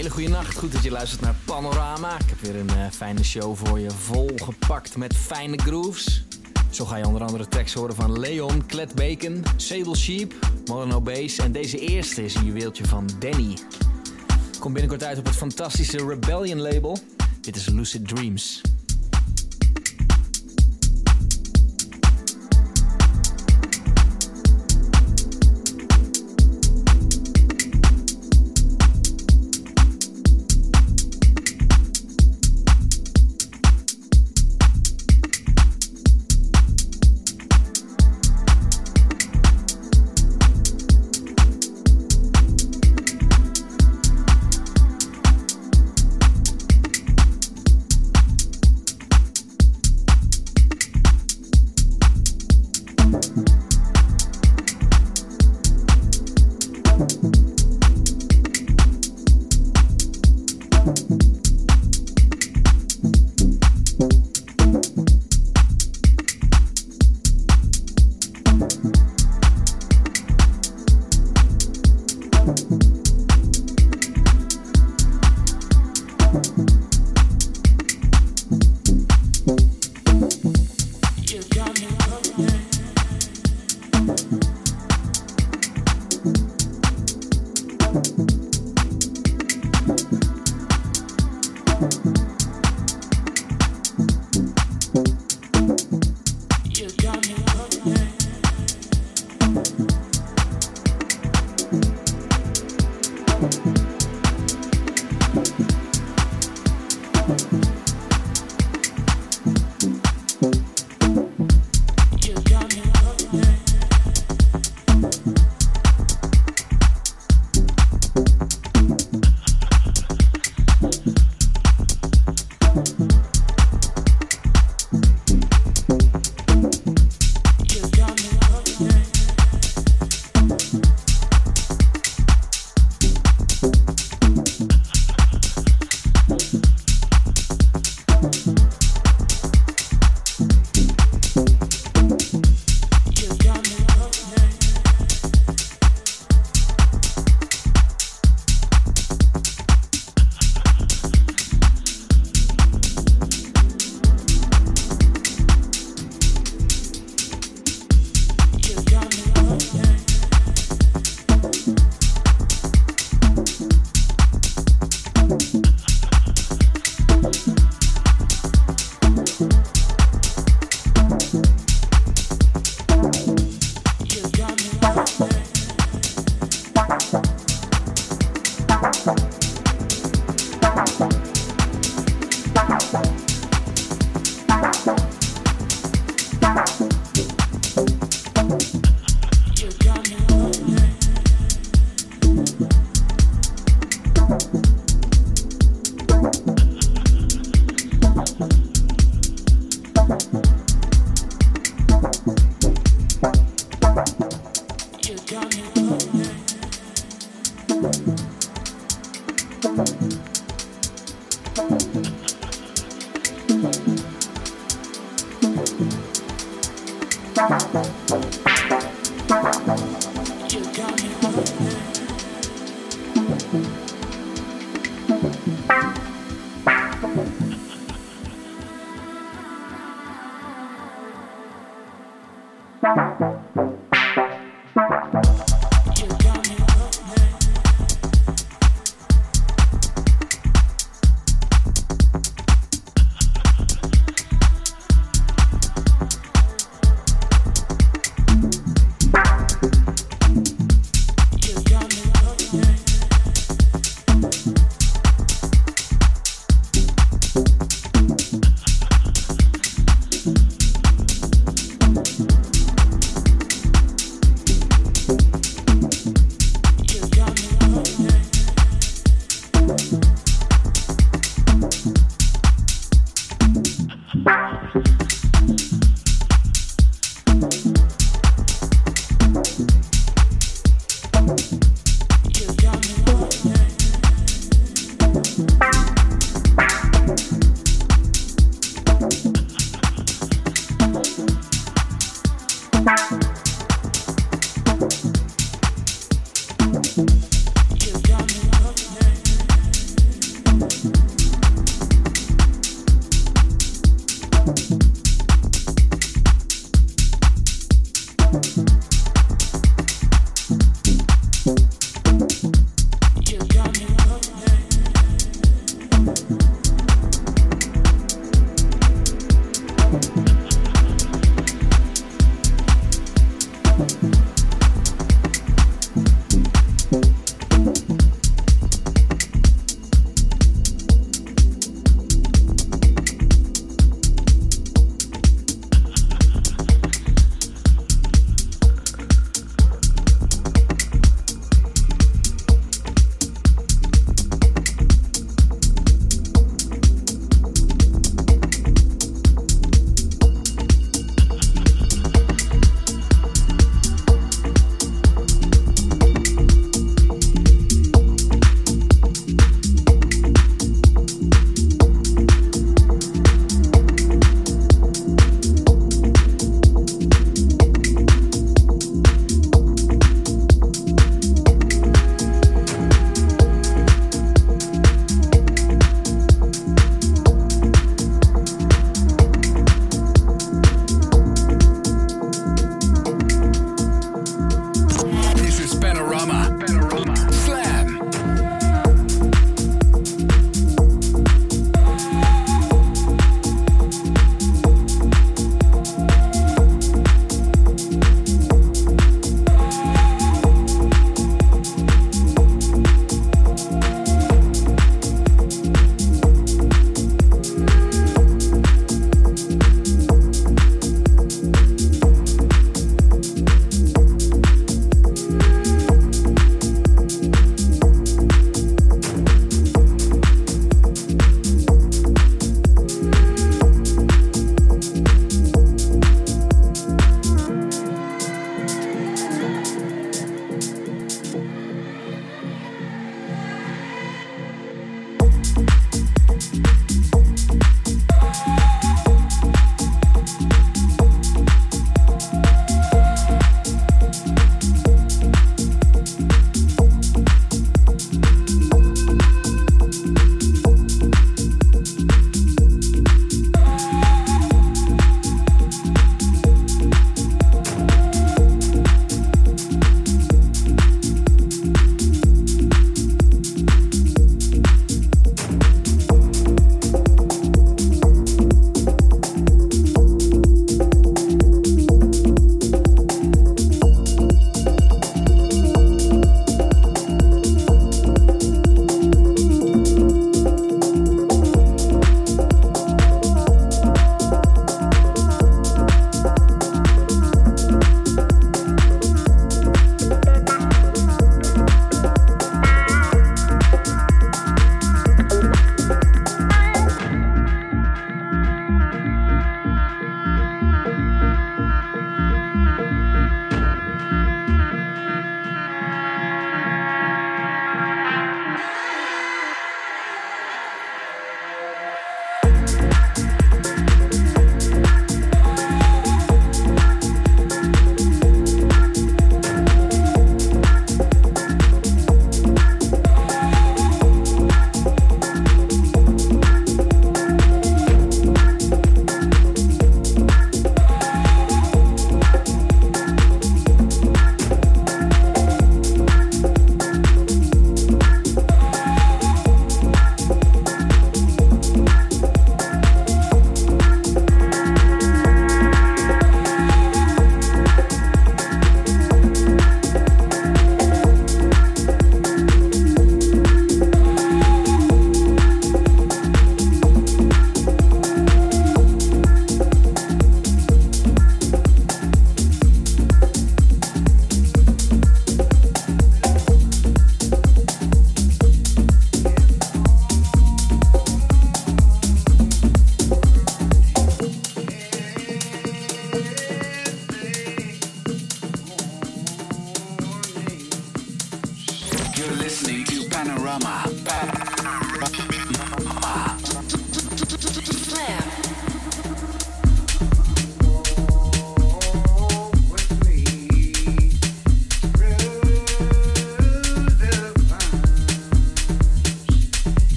Hele goede nacht, goed dat je luistert naar Panorama. Ik heb weer een eh, fijne show voor je, volgepakt met fijne grooves. Zo ga je onder andere tracks horen van Leon, Clet Bacon, Sable Sheep, Modern Obese en deze eerste is een juweeltje van Danny. Komt binnenkort uit op het fantastische Rebellion label. Dit is Lucid Dreams.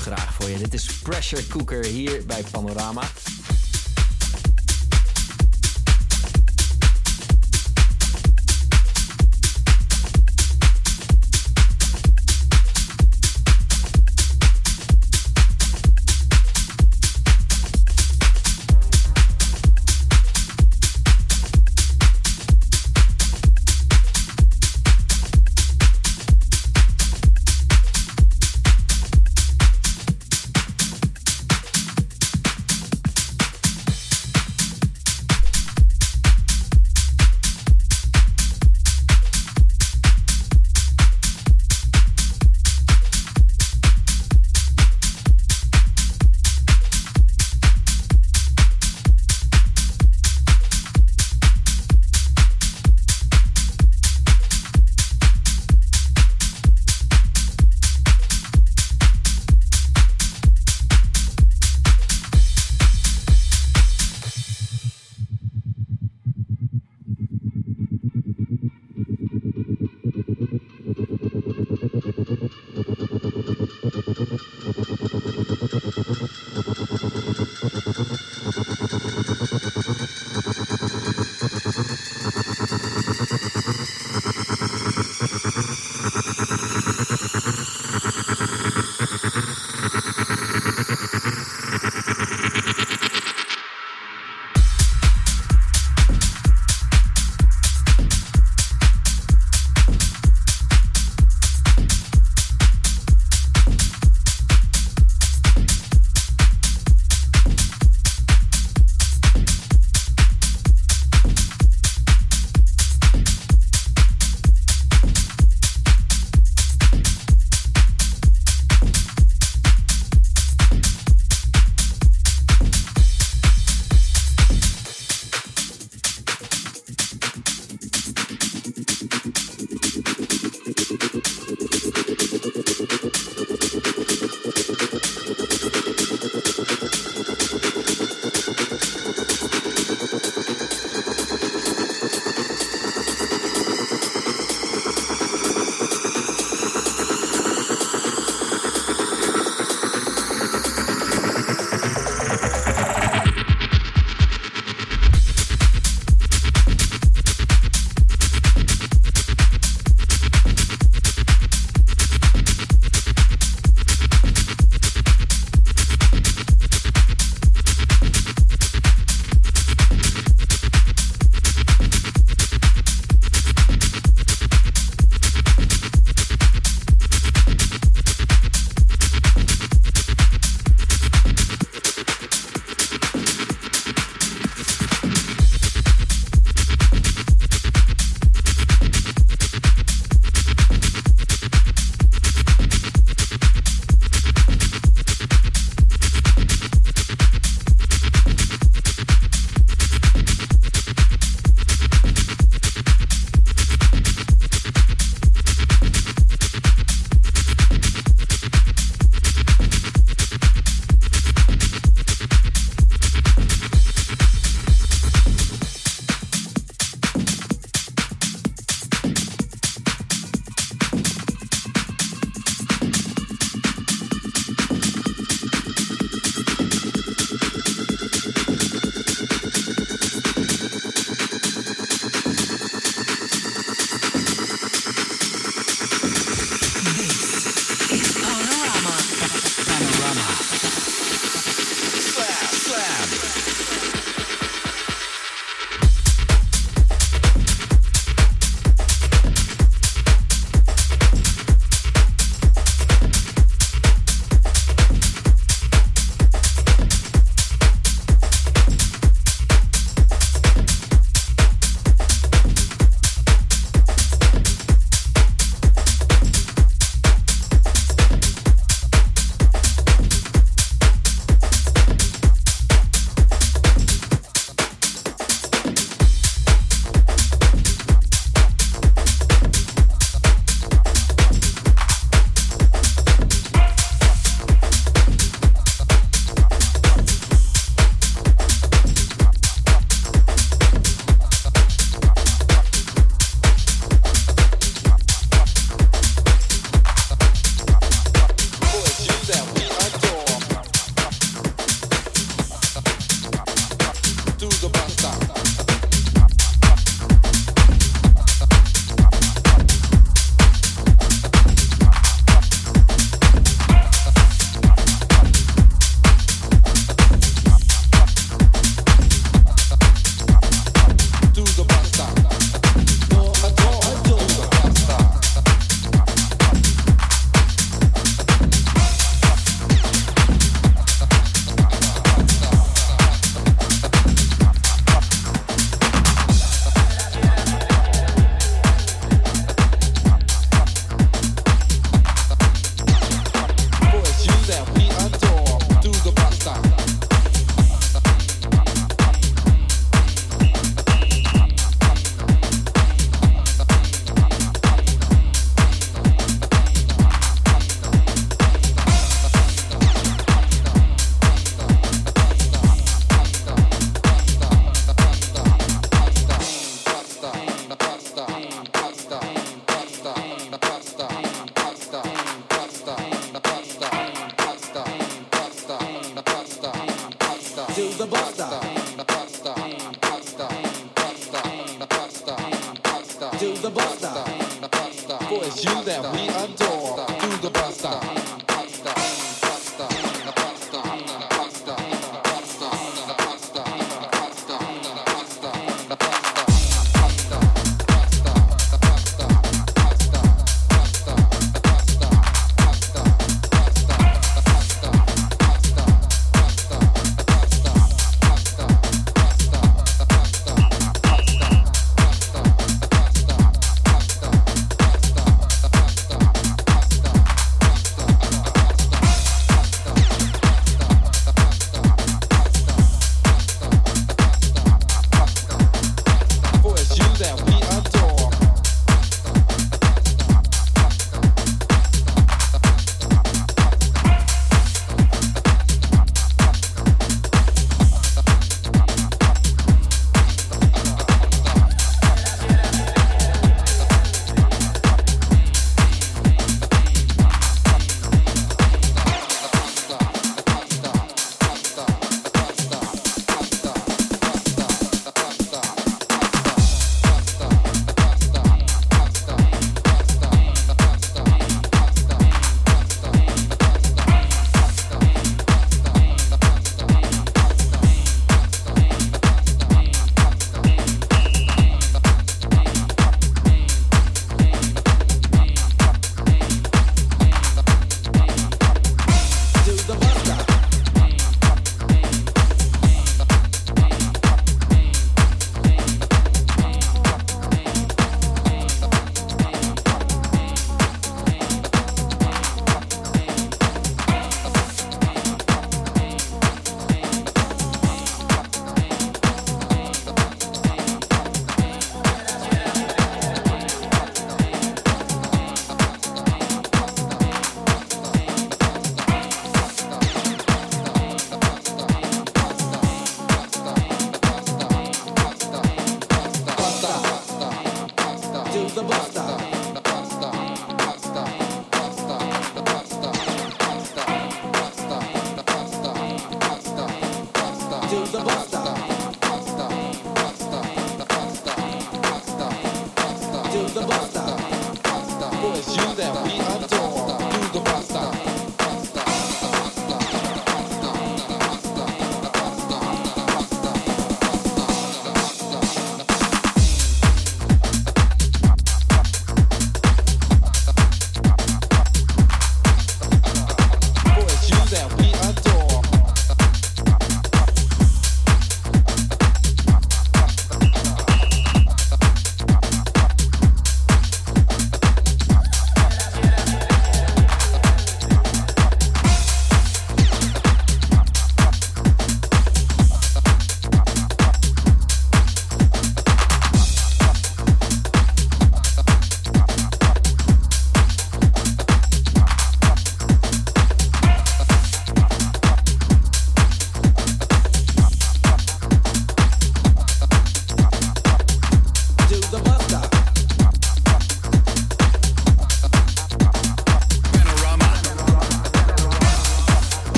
graag voor je. Dit is Pressure Cooker hier bij Panorama.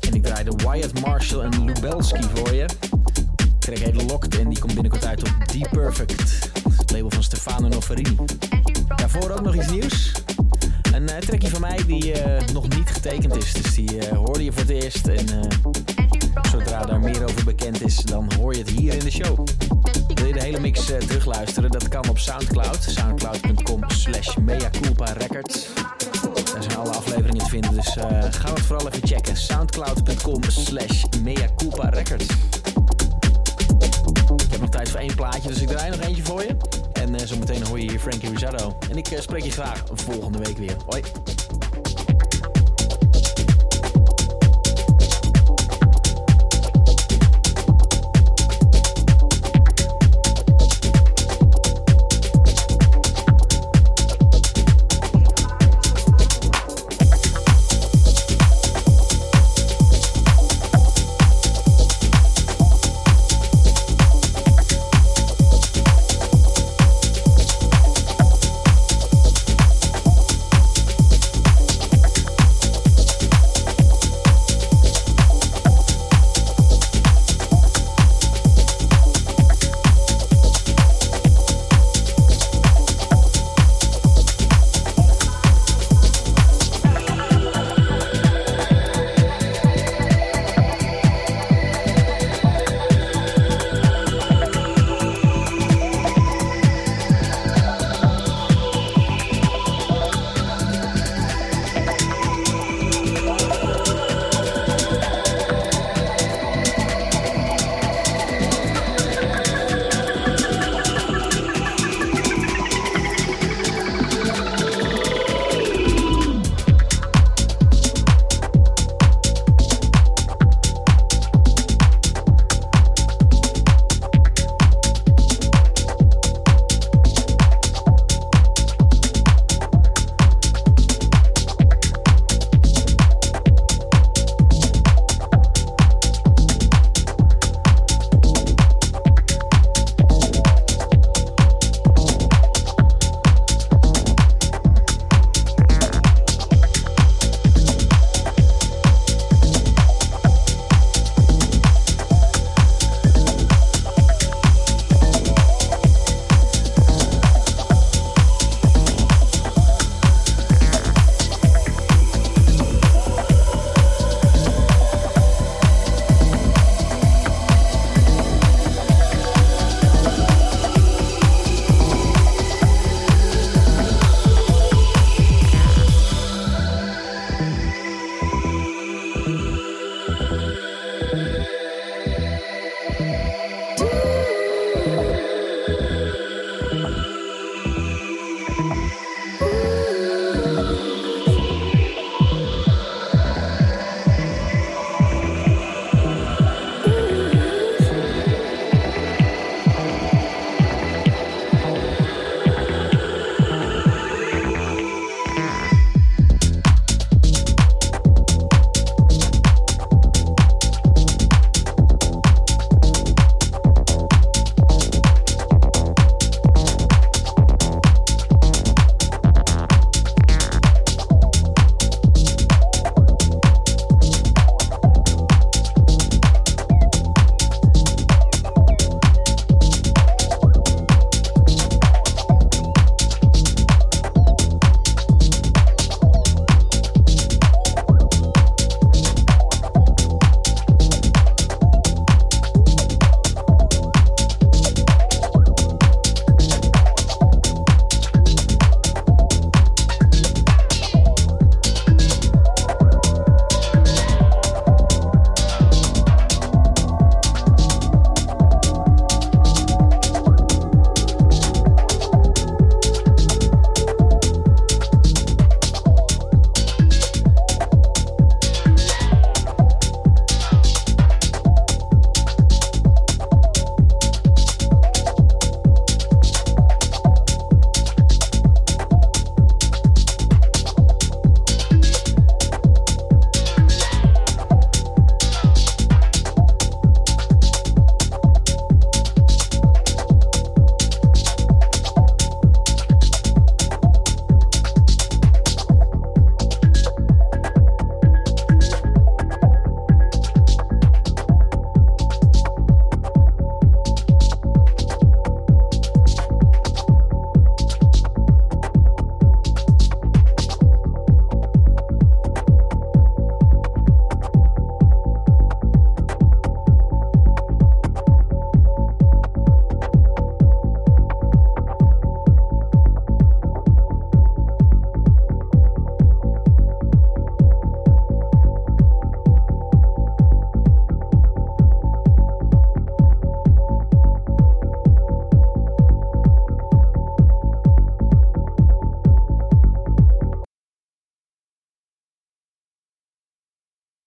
En ik draai de Wyatt Marshall en Lubelski voor je. Ik track heet Locked en die komt binnenkort uit op The Perfect. Label van Stefano Noverini. Daarvoor ook nog iets nieuws. Een uh, van mij die eh, nog niet getekend is. Dus die eh, hoorde je voor het eerst. En zodra daar meer over bekend is, dan hoor je het hier in de show. Wil je de hele mix terugluisteren? Dat kan op Soundcloud. Soundcloud.com slash Records. Daar zijn alle afleveringen te vinden, dus eh, ga dat vooral even checken. Soundcloud.com slash Mea Records. Ik heb nog tijd voor één plaatje, dus ik draai nog eentje voor je. En eh, uh, zo meteen hoor je hier Frankie Rizzardo. En ik eh, spreek je graag volgende week weer. Hoi.